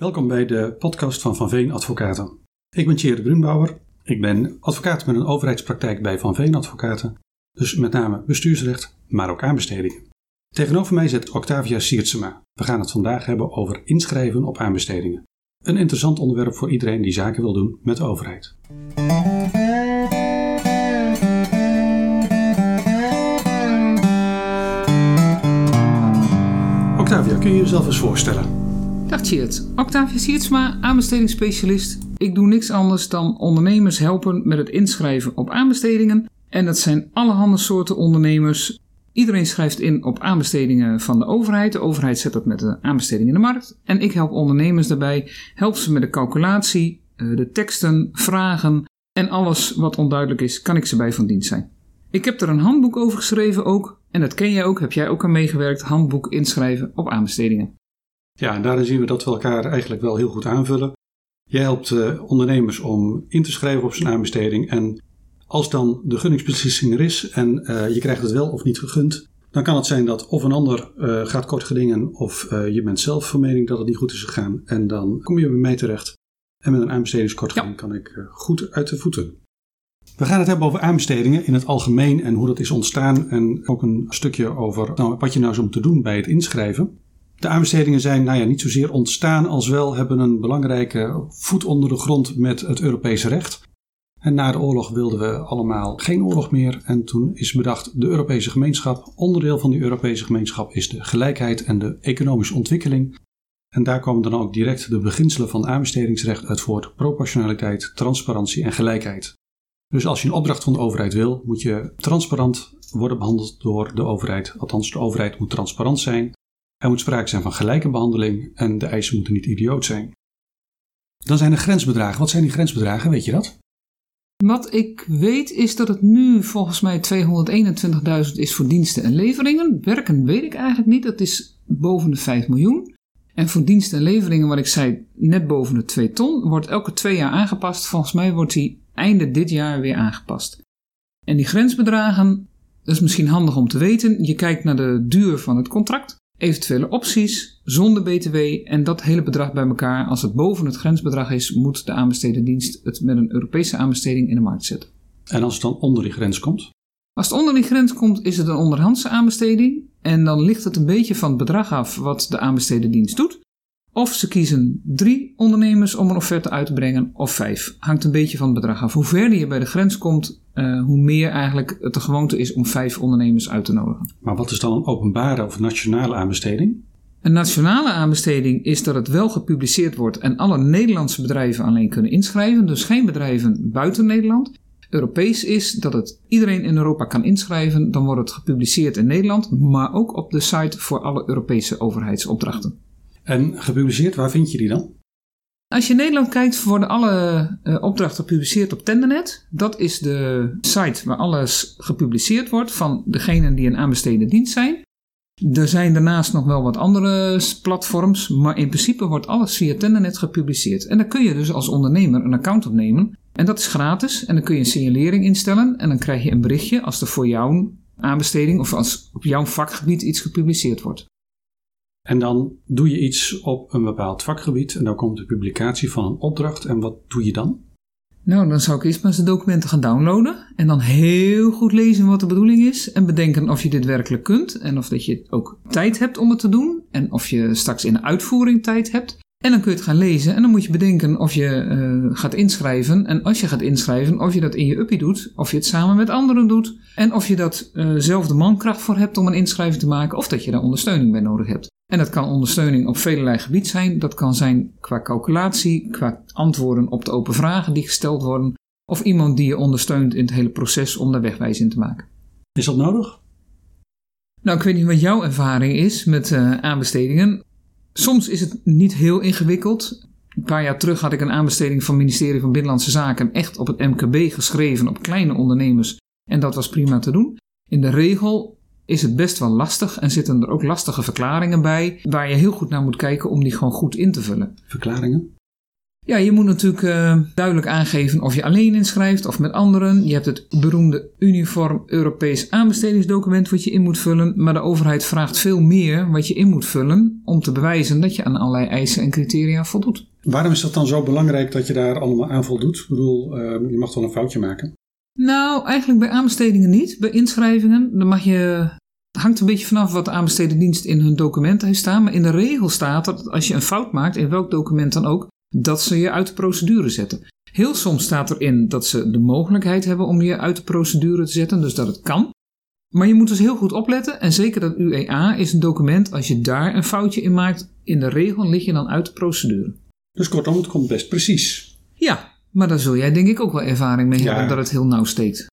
Welkom bij de podcast van Van Veen Advocaten. Ik ben Thierry Brunbauer. Ik ben advocaat met een overheidspraktijk bij Van Veen Advocaten. Dus met name bestuursrecht, maar ook aanbestedingen. Tegenover mij zit Octavia Siertsema. We gaan het vandaag hebben over inschrijven op aanbestedingen. Een interessant onderwerp voor iedereen die zaken wil doen met de overheid. Octavia, kun je jezelf eens voorstellen? Dag Tjeerd, Octavia Siertsma, aanbestedingsspecialist. Ik doe niks anders dan ondernemers helpen met het inschrijven op aanbestedingen. En dat zijn allerhande soorten ondernemers. Iedereen schrijft in op aanbestedingen van de overheid. De overheid zet dat met de aanbesteding in de markt. En ik help ondernemers daarbij, help ze met de calculatie, eh, de teksten, vragen en alles wat onduidelijk is, kan ik ze bij van dienst zijn. Ik heb er een handboek over geschreven ook, en dat ken jij ook, heb jij ook aan meegewerkt, handboek inschrijven op aanbestedingen. Ja, en daarin zien we dat we elkaar eigenlijk wel heel goed aanvullen. Jij helpt uh, ondernemers om in te schrijven op zijn aanbesteding. En als dan de gunningsbeslissing er is en uh, je krijgt het wel of niet gegund, dan kan het zijn dat of een ander uh, gaat kort gedingen of je bent zelf van mening dat het niet goed is gegaan. En dan kom je bij mij terecht. En met een aanbestedingskortgeding ja. kan ik goed uit de voeten. We gaan het hebben over aanbestedingen in het algemeen en hoe dat is ontstaan. En ook een stukje over nou, wat je nou zo moet doen bij het inschrijven. De aanbestedingen zijn nou ja, niet zozeer ontstaan als wel hebben een belangrijke voet onder de grond met het Europese recht. En na de oorlog wilden we allemaal geen oorlog meer. En toen is bedacht de Europese gemeenschap. Onderdeel van die Europese gemeenschap is de gelijkheid en de economische ontwikkeling. En daar komen dan ook direct de beginselen van aanbestedingsrecht uit voort: proportionaliteit, transparantie en gelijkheid. Dus als je een opdracht van de overheid wil, moet je transparant worden behandeld door de overheid. Althans, de overheid moet transparant zijn. Er moet sprake zijn van gelijke behandeling en de eisen moeten niet idioot zijn. Dan zijn er grensbedragen. Wat zijn die grensbedragen? Weet je dat? Wat ik weet is dat het nu volgens mij 221.000 is voor diensten en leveringen. Werken weet ik eigenlijk niet. Dat is boven de 5 miljoen. En voor diensten en leveringen, wat ik zei, net boven de 2 ton, wordt elke twee jaar aangepast. Volgens mij wordt die einde dit jaar weer aangepast. En die grensbedragen, dat is misschien handig om te weten. Je kijkt naar de duur van het contract eventuele opties zonder BTW en dat hele bedrag bij elkaar. Als het boven het grensbedrag is, moet de aanbesteden dienst het met een Europese aanbesteding in de markt zetten. En als het dan onder die grens komt? Als het onder die grens komt, is het een onderhandse aanbesteding. En dan ligt het een beetje van het bedrag af wat de aanbesteden dienst doet. Of ze kiezen drie ondernemers om een offerte uit te brengen, of vijf. Hangt een beetje van het bedrag af. Hoe verder je bij de grens komt, uh, hoe meer eigenlijk het de gewoonte is om vijf ondernemers uit te nodigen. Maar wat is dan een openbare of nationale aanbesteding? Een nationale aanbesteding is dat het wel gepubliceerd wordt en alle Nederlandse bedrijven alleen kunnen inschrijven, dus geen bedrijven buiten Nederland. Europees is dat het iedereen in Europa kan inschrijven, dan wordt het gepubliceerd in Nederland, maar ook op de site voor alle Europese overheidsopdrachten. En gepubliceerd, waar vind je die dan? Als je in Nederland kijkt, worden alle uh, opdrachten gepubliceerd op Tendernet. Dat is de site waar alles gepubliceerd wordt van degenen die een aanbesteden dienst zijn. Er zijn daarnaast nog wel wat andere platforms, maar in principe wordt alles via Tendernet gepubliceerd. En dan kun je dus als ondernemer een account opnemen. En dat is gratis. En dan kun je een signalering instellen. En dan krijg je een berichtje als er voor jouw aanbesteding of als op jouw vakgebied iets gepubliceerd wordt. En dan doe je iets op een bepaald vakgebied en dan komt de publicatie van een opdracht. En wat doe je dan? Nou, dan zou ik eerst maar eens de documenten gaan downloaden en dan heel goed lezen wat de bedoeling is en bedenken of je dit werkelijk kunt en of dat je ook tijd hebt om het te doen en of je straks in de uitvoering tijd hebt. En dan kun je het gaan lezen en dan moet je bedenken of je uh, gaat inschrijven. En als je gaat inschrijven, of je dat in je uppie doet, of je het samen met anderen doet. En of je dat uh, zelf de mankracht voor hebt om een inschrijving te maken, of dat je daar ondersteuning bij nodig hebt. En dat kan ondersteuning op velelei gebied zijn. Dat kan zijn qua calculatie, qua antwoorden op de open vragen die gesteld worden. Of iemand die je ondersteunt in het hele proces om daar wegwijs in te maken. Is dat nodig? Nou, ik weet niet wat jouw ervaring is met uh, aanbestedingen. Soms is het niet heel ingewikkeld. Een paar jaar terug had ik een aanbesteding van het ministerie van Binnenlandse Zaken echt op het MKB geschreven op kleine ondernemers. En dat was prima te doen. In de regel is het best wel lastig en zitten er ook lastige verklaringen bij, waar je heel goed naar moet kijken om die gewoon goed in te vullen. Verklaringen? Ja, je moet natuurlijk uh, duidelijk aangeven of je alleen inschrijft of met anderen. Je hebt het beroemde uniform Europees aanbestedingsdocument wat je in moet vullen. Maar de overheid vraagt veel meer wat je in moet vullen om te bewijzen dat je aan allerlei eisen en criteria voldoet. Waarom is dat dan zo belangrijk dat je daar allemaal aan voldoet? Ik bedoel, uh, je mag wel een foutje maken. Nou, eigenlijk bij aanbestedingen niet. Bij inschrijvingen, dan mag je hangt een beetje vanaf wat de aanbesteden dienst in hun document heeft staan. Maar in de regel staat dat als je een fout maakt, in welk document dan ook, dat ze je uit de procedure zetten. Heel soms staat erin dat ze de mogelijkheid hebben om je uit de procedure te zetten, dus dat het kan. Maar je moet dus heel goed opletten en zeker dat UEA is een document, als je daar een foutje in maakt, in de regel lig je dan uit de procedure. Dus kortom, het komt best precies. Ja, maar daar zul jij denk ik ook wel ervaring mee hebben dat het heel nauw steekt.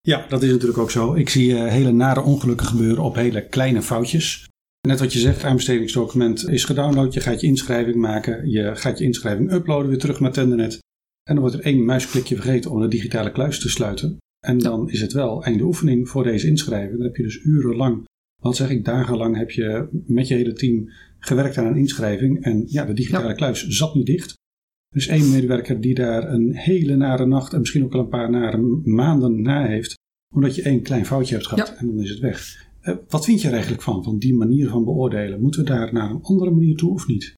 Ja, dat is natuurlijk ook zo. Ik zie uh, hele nare ongelukken gebeuren op hele kleine foutjes. Net wat je zegt, aanbestedingsdocument is gedownload. Je gaat je inschrijving maken. Je gaat je inschrijving uploaden weer terug naar Tendernet. En dan wordt er één muisklikje vergeten om de digitale kluis te sluiten. En dan is het wel einde oefening voor deze inschrijving. Dan heb je dus urenlang, wat zeg ik, dagenlang heb je met je hele team gewerkt aan een inschrijving. En ja, de digitale kluis zat niet dicht. Er is één medewerker die daar een hele nare nacht en misschien ook al een paar nare maanden na heeft. Omdat je één klein foutje hebt gehad en dan is het weg. Eh, wat vind je er eigenlijk van, van die manier van beoordelen? Moeten we daar naar een andere manier toe of niet?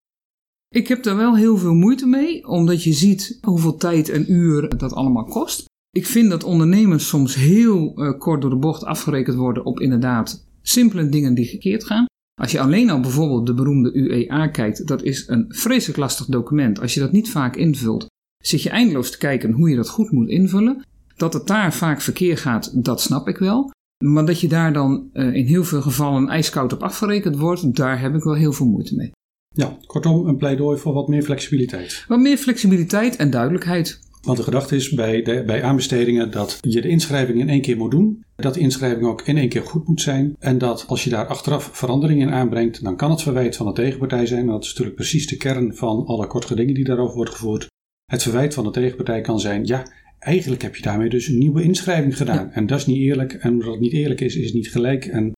Ik heb daar wel heel veel moeite mee, omdat je ziet hoeveel tijd en uur dat allemaal kost. Ik vind dat ondernemers soms heel uh, kort door de bocht afgerekend worden op inderdaad simpele dingen die gekeerd gaan. Als je alleen al bijvoorbeeld de beroemde UEA kijkt, dat is een vreselijk lastig document. Als je dat niet vaak invult, zit je eindeloos te kijken hoe je dat goed moet invullen. Dat het daar vaak verkeer gaat, dat snap ik wel. Maar dat je daar dan uh, in heel veel gevallen ijskoud op afgerekend wordt, daar heb ik wel heel veel moeite mee. Ja, kortom, een pleidooi voor wat meer flexibiliteit. Wat meer flexibiliteit en duidelijkheid. Want de gedachte is bij, de, bij aanbestedingen dat je de inschrijving in één keer moet doen. Dat de inschrijving ook in één keer goed moet zijn. En dat als je daar achteraf veranderingen in aanbrengt, dan kan het verwijt van de tegenpartij zijn. En dat is natuurlijk precies de kern van alle korte dingen die daarover wordt gevoerd. Het verwijt van de tegenpartij kan zijn: ja, eigenlijk heb je daarmee dus een nieuwe inschrijving gedaan. En dat is niet eerlijk. En omdat het niet eerlijk is, is het niet gelijk. En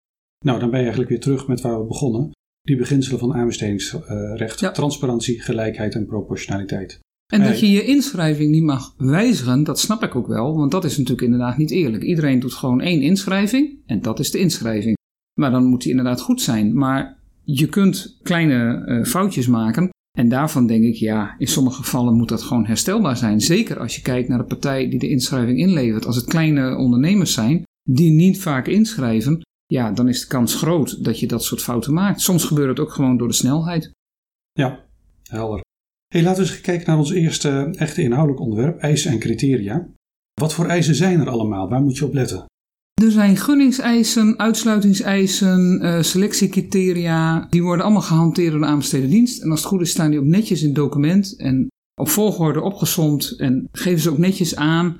nou, dan ben je eigenlijk weer terug met waar we begonnen. Die beginselen van aanbestedingsrecht. Transparantie, gelijkheid en proportionaliteit. En dat je je inschrijving niet mag wijzigen, dat snap ik ook wel. Want dat is natuurlijk inderdaad niet eerlijk. Iedereen doet gewoon één inschrijving en dat is de inschrijving. Maar dan moet die inderdaad goed zijn. Maar je kunt kleine uh, foutjes maken. En daarvan denk ik, ja, in sommige gevallen moet dat gewoon herstelbaar zijn. Zeker als je kijkt naar de partij die de inschrijving inlevert. Als het kleine ondernemers zijn die niet vaak inschrijven, ja, dan is de kans groot dat je dat soort fouten maakt. Soms gebeurt het ook gewoon door de snelheid. Ja, helder. Hey, laten we eens kijken naar ons eerste echte inhoudelijk onderwerp, eisen en criteria. Wat voor eisen zijn er allemaal? Waar moet je op letten? Er zijn gunningseisen, uitsluitingseisen, uh, selectiecriteria. Die worden allemaal gehanteerd door de aanbesteden dienst. En als het goed is staan die ook netjes in het document en op volgorde opgezond. En geven ze ook netjes aan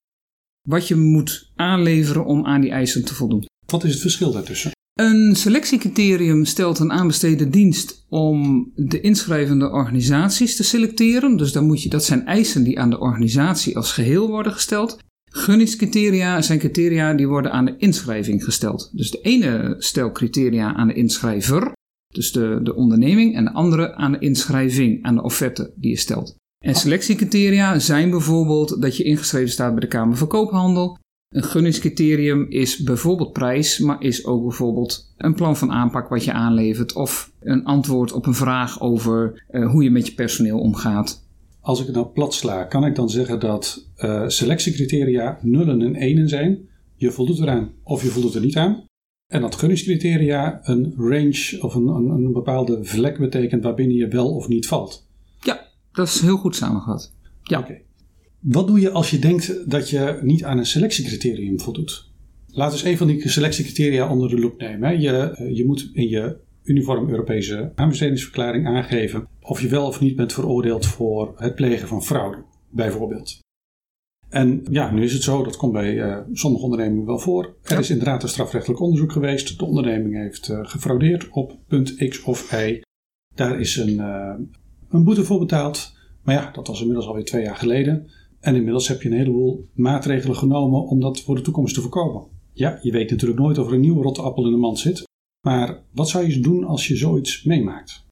wat je moet aanleveren om aan die eisen te voldoen. Wat is het verschil daartussen? Een selectiecriterium stelt een aanbesteden dienst om de inschrijvende organisaties te selecteren. Dus dan moet je, dat zijn eisen die aan de organisatie als geheel worden gesteld. Gunningscriteria zijn criteria die worden aan de inschrijving gesteld. Dus de ene stelt criteria aan de inschrijver, dus de, de onderneming, en de andere aan de inschrijving, aan de offerte die je stelt. En selectiecriteria zijn bijvoorbeeld dat je ingeschreven staat bij de Kamer van Koophandel, een gunningscriterium is bijvoorbeeld prijs, maar is ook bijvoorbeeld een plan van aanpak wat je aanlevert of een antwoord op een vraag over uh, hoe je met je personeel omgaat. Als ik het nou plat sla, kan ik dan zeggen dat uh, selectiecriteria nullen en enen zijn. Je voldoet eraan of je voldoet er niet aan. En dat gunningscriteria een range of een, een, een bepaalde vlek betekent waarbinnen je wel of niet valt. Ja, dat is heel goed samengevat. Ja. Oké. Wat doe je als je denkt dat je niet aan een selectiecriterium voldoet? Laat eens een van die selectiecriteria onder de loep nemen. Je, eh, je moet in je uniform Europese aanbestedingsverklaring aangeven of je wel of niet bent veroordeeld voor het plegen van fraude, bijvoorbeeld. En ja, nu is het zo, dat komt bij uh, sommige ondernemingen wel voor. Er is inderdaad een strafrechtelijk onderzoek geweest. De onderneming heeft uh, gefraudeerd op punt X of Y. Daar is een, een boete voor betaald. Maar ja, dat was inmiddels alweer twee jaar geleden. En inmiddels heb je een heleboel maatregelen genomen om dat voor de toekomst te voorkomen. Ja, je weet natuurlijk nooit of er een nieuwe rotte appel in de mand zit. Maar wat zou je doen als je zoiets meemaakt?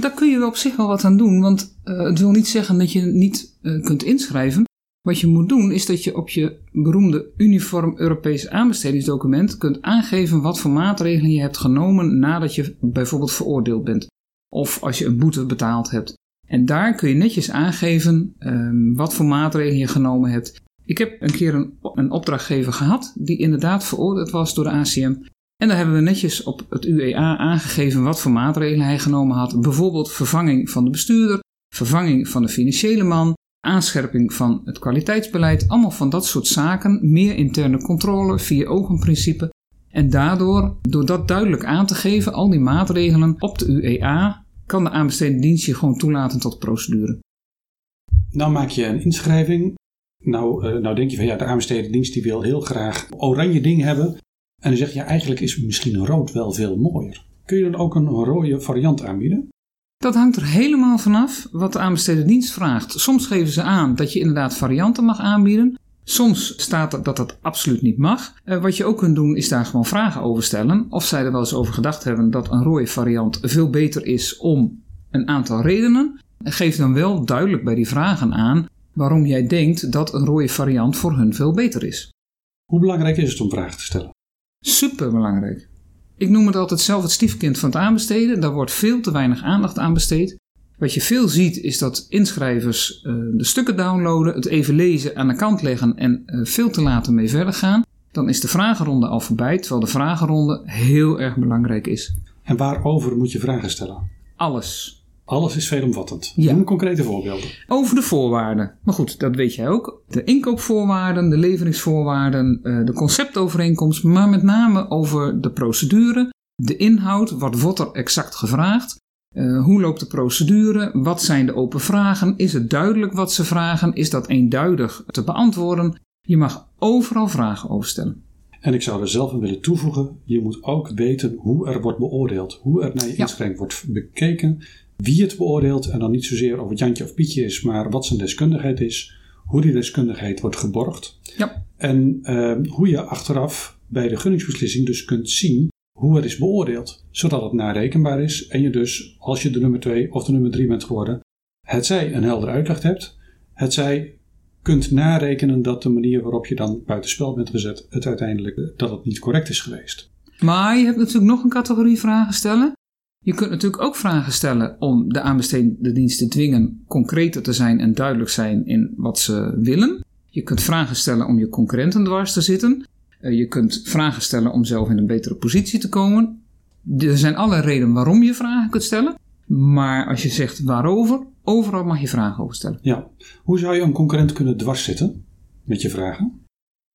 Daar kun je wel op zich wel wat aan doen, want eh, het wil niet zeggen dat je niet eh, kunt inschrijven. Wat je moet doen is dat je op je beroemde uniform Europees aanbestedingsdocument kunt aangeven wat voor maatregelen je hebt genomen nadat je bijvoorbeeld veroordeeld bent. Of als je een boete betaald hebt. En daar kun je netjes aangeven ehm, wat voor maatregelen je genomen hebt. Ik heb een keer een, een opdrachtgever gehad die inderdaad veroordeeld was door de ACM. En daar hebben we netjes op het UEA aangegeven wat voor maatregelen hij genomen had. Bijvoorbeeld vervanging van de bestuurder, vervanging van de financiële man, aanscherping van het kwaliteitsbeleid. Allemaal van dat soort zaken. Meer interne controle, vier ogenprincipe. En daardoor, door dat duidelijk aan te geven, al die maatregelen op de UEA, kan de aanbestedende dienst je gewoon toelaten tot procedure. Nou maak je een inschrijving. Nou, eh, nou denk je van ja, de aanbestedende dienst die wil heel graag oranje ding hebben. En dan zeg je ja, eigenlijk is misschien rood wel veel mooier. Kun je dan ook een rode variant aanbieden? Dat hangt er helemaal vanaf wat de aanbestedende dienst vraagt. Soms geven ze aan dat je inderdaad varianten mag aanbieden. Soms staat er dat dat absoluut niet mag. Eh, wat je ook kunt doen is daar gewoon vragen over stellen. Of zij er wel eens over gedacht hebben dat een rode variant veel beter is om een aantal redenen. En geef dan wel duidelijk bij die vragen aan waarom jij denkt dat een rode variant voor hun veel beter is. Hoe belangrijk is het om vragen te stellen? Super belangrijk. Ik noem het altijd zelf het stiefkind van het aanbesteden. Daar wordt veel te weinig aandacht aan besteed. Wat je veel ziet is dat inschrijvers uh, de stukken downloaden, het even lezen, aan de kant leggen en uh, veel te laten mee verder gaan. Dan is de vragenronde al voorbij, terwijl de vragenronde heel erg belangrijk is. En waarover moet je vragen stellen? Alles. Alles is veelomvattend. Ja. Noem concrete voorbeelden. Over de voorwaarden. Maar goed, dat weet jij ook. De inkoopvoorwaarden, de leveringsvoorwaarden, uh, de conceptovereenkomst, maar met name over de procedure, de inhoud, wat wordt er exact gevraagd, uh, hoe loopt de procedure, wat zijn de open vragen, is het duidelijk wat ze vragen, is dat eenduidig te beantwoorden. Je mag overal vragen over stellen. En ik zou er zelf aan willen toevoegen, je moet ook weten hoe er wordt beoordeeld, hoe er naar je inschrijving ja. wordt bekeken, wie het beoordeelt en dan niet zozeer of het Jantje of Pietje is, maar wat zijn deskundigheid is, hoe die deskundigheid wordt geborgd ja. en uh, hoe je achteraf bij de gunningsbeslissing dus kunt zien hoe het is beoordeeld, zodat het narekenbaar is en je dus, als je de nummer 2 of de nummer 3 bent geworden, het zij een helder uitleg hebt, het zij kunt narekenen dat de manier waarop je dan buitenspel bent gezet, het uiteindelijk dat het niet correct is geweest. Maar je hebt natuurlijk nog een categorie vragen stellen. Je kunt natuurlijk ook vragen stellen om de aanbestedende dienst te dwingen concreter te zijn en duidelijk zijn in wat ze willen. Je kunt vragen stellen om je concurrenten dwars te zitten. Je kunt vragen stellen om zelf in een betere positie te komen. Er zijn alle redenen waarom je vragen kunt stellen. Maar als je zegt waarover, overal mag je vragen over stellen. Ja. Hoe zou je een concurrent kunnen dwars zitten met je vragen?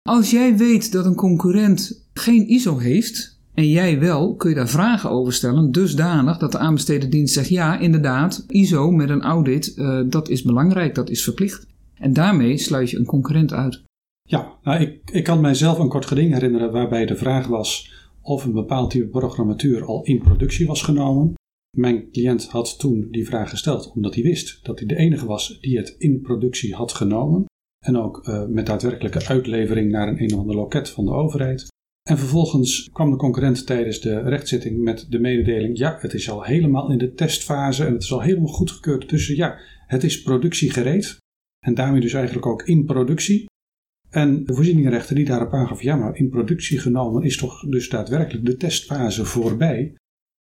Als jij weet dat een concurrent geen ISO heeft en jij wel, kun je daar vragen over stellen, dusdanig dat de aanbesteden dienst zegt: ja, inderdaad, ISO met een audit, uh, dat is belangrijk, dat is verplicht. En daarmee sluit je een concurrent uit. Ja, nou, ik, ik kan mijzelf een kort geding herinneren waarbij de vraag was of een bepaald type programmatuur al in productie was genomen. Mijn cliënt had toen die vraag gesteld omdat hij wist dat hij de enige was die het in productie had genomen. En ook uh, met daadwerkelijke uitlevering naar een een of ander loket van de overheid. En vervolgens kwam de concurrent tijdens de rechtszitting met de mededeling: ja, het is al helemaal in de testfase en het is al helemaal goedgekeurd. Dus ja, het is productiegereed. En daarmee dus eigenlijk ook in productie. En de voorzieningenrechter die daarop aangaf: ja, maar in productie genomen is toch dus daadwerkelijk de testfase voorbij.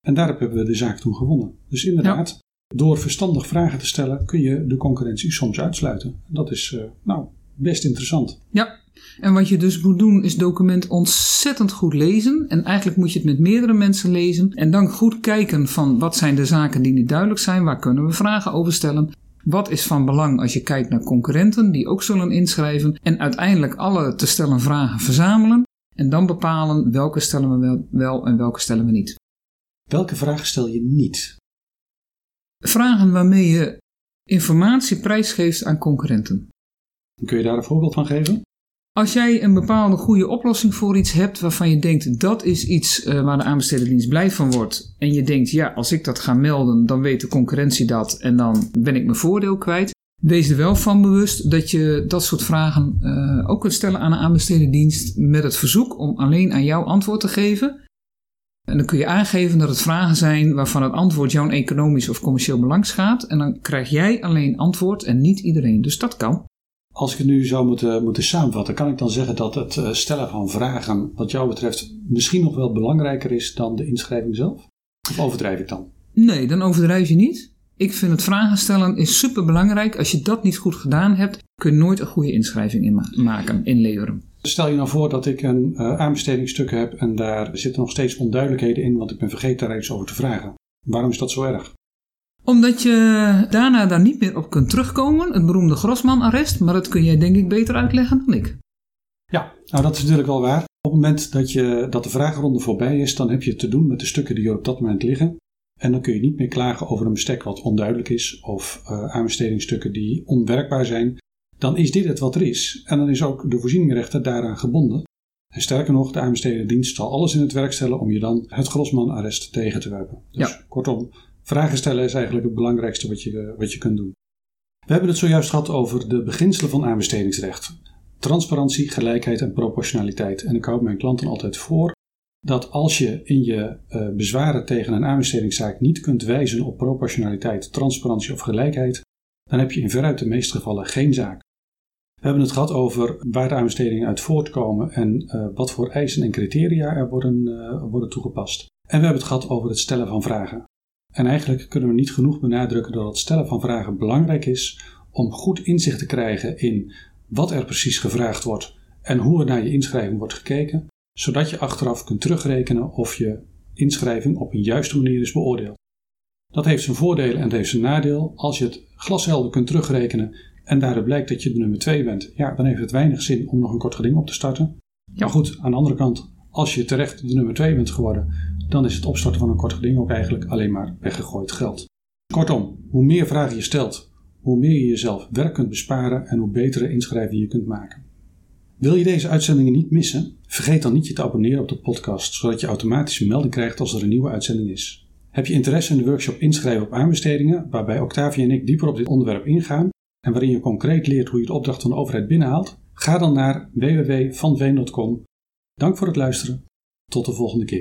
En daarop hebben we de zaak toen gewonnen. Dus inderdaad, ja. door verstandig vragen te stellen kun je de concurrentie soms uitsluiten. Dat is uh, nou best interessant. Ja, en wat je dus moet doen is document ontzettend goed lezen. En eigenlijk moet je het met meerdere mensen lezen. En dan goed kijken van wat zijn de zaken die niet duidelijk zijn. Waar kunnen we vragen over stellen. Wat is van belang als je kijkt naar concurrenten die ook zullen inschrijven. En uiteindelijk alle te stellen vragen verzamelen. En dan bepalen welke stellen we wel en welke stellen we niet. Welke vragen stel je niet? Vragen waarmee je informatie prijsgeeft aan concurrenten. Kun je daar een voorbeeld van geven? Als jij een bepaalde goede oplossing voor iets hebt waarvan je denkt dat is iets uh, waar de aanbestedendienst blij van wordt. En je denkt ja, als ik dat ga melden, dan weet de concurrentie dat en dan ben ik mijn voordeel kwijt. Wees er wel van bewust dat je dat soort vragen uh, ook kunt stellen aan een aanbestedendienst met het verzoek om alleen aan jou antwoord te geven. En dan kun je aangeven dat het vragen zijn waarvan het antwoord jouw economisch of commercieel belang schaadt. En dan krijg jij alleen antwoord en niet iedereen. Dus dat kan. Als ik het nu zou moeten, moeten samenvatten, kan ik dan zeggen dat het eh, stellen van vragen, wat jou betreft, misschien nog wel belangrijker is dan de inschrijving zelf? Of overdrijf ik dan? Nee, dan overdrijf je niet. Ik vind het vragen stellen is super belangrijk. Als je dat niet goed gedaan hebt, kun je nooit een goede inschrijving in maken, inleveren. Stel je nou voor dat ik een uh, aanbestedingsstuk heb en daar zitten nog steeds onduidelijkheden in, want ik ben vergeten daar iets over te vragen. Waarom is dat zo erg? Omdat je daarna daar niet meer op kunt terugkomen, het beroemde Grossman-arrest, maar dat kun jij denk ik beter uitleggen dan ik. Ja, nou dat is natuurlijk wel waar. Op het moment dat, je, dat de vragenronde voorbij is, dan heb je te doen met de stukken die er op dat moment liggen. En dan kun je niet meer klagen over een bestek wat onduidelijk is of uh, aanbestedingsstukken die onwerkbaar zijn. Dan is dit het wat er is. En dan is ook de voorzieningrechter daaraan gebonden. En sterker nog, de aanbestedende dienst zal alles in het werk stellen om je dan het Grossman-arrest tegen te werpen. Dus Ja. kortom, vragen stellen is eigenlijk het belangrijkste wat je, wat je kunt doen. We hebben het zojuist gehad over de beginselen van aanbestedingsrecht. Transparantie, gelijkheid en proportionaliteit. En ik houd mijn klanten altijd voor dat als je in je eh, bezwaren tegen een aanbestedingszaak niet kunt wijzen op proportionaliteit, transparantie of gelijkheid, dan heb je in veruit de meeste gevallen geen zaak. We hebben het gehad over waar de aanbestedingen uit voortkomen en eh, wat voor eisen en criteria er worden, eh, worden toegepast. En we hebben het gehad over het stellen van vragen. En eigenlijk kunnen we niet genoeg benadrukken dat het stellen van vragen belangrijk is om goed inzicht te krijgen in wat er precies gevraagd wordt en hoe er naar je inschrijving wordt gekeken, zodat je achteraf kunt terugrekenen of je inschrijving op een juiste manier is beoordeeld. Dat heeft zijn voordelen en het heeft zijn nadeel. Als je het glashelder kunt terugrekenen en daaruit blijkt dat je de nummer 2 bent, ja, dan heeft het weinig zin om nog een kort geding op te starten. Maar goed, aan de andere kant, als je terecht de nummer 2 bent geworden, dan is het opstarten van een kort geding ook eigenlijk alleen maar weggegooid geld. Kortom, hoe meer vragen je stelt, hoe meer je jezelf werk kunt besparen en hoe betere inschrijvingen je kunt maken. Wil je deze uitzendingen niet missen? Vergeet dan niet je te abonneren op de podcast, zodat je automatisch een melding krijgt als er een nieuwe uitzending is. Heb je interesse in de workshop Inschrijven op aanbestedingen, waarbij Octavia en ik dieper op dit onderwerp ingaan en waarin je concreet leert hoe je het opdracht van de overheid binnenhaalt? Ga dan naar www.vanveen.com. Dank voor het luisteren. Tot de volgende keer.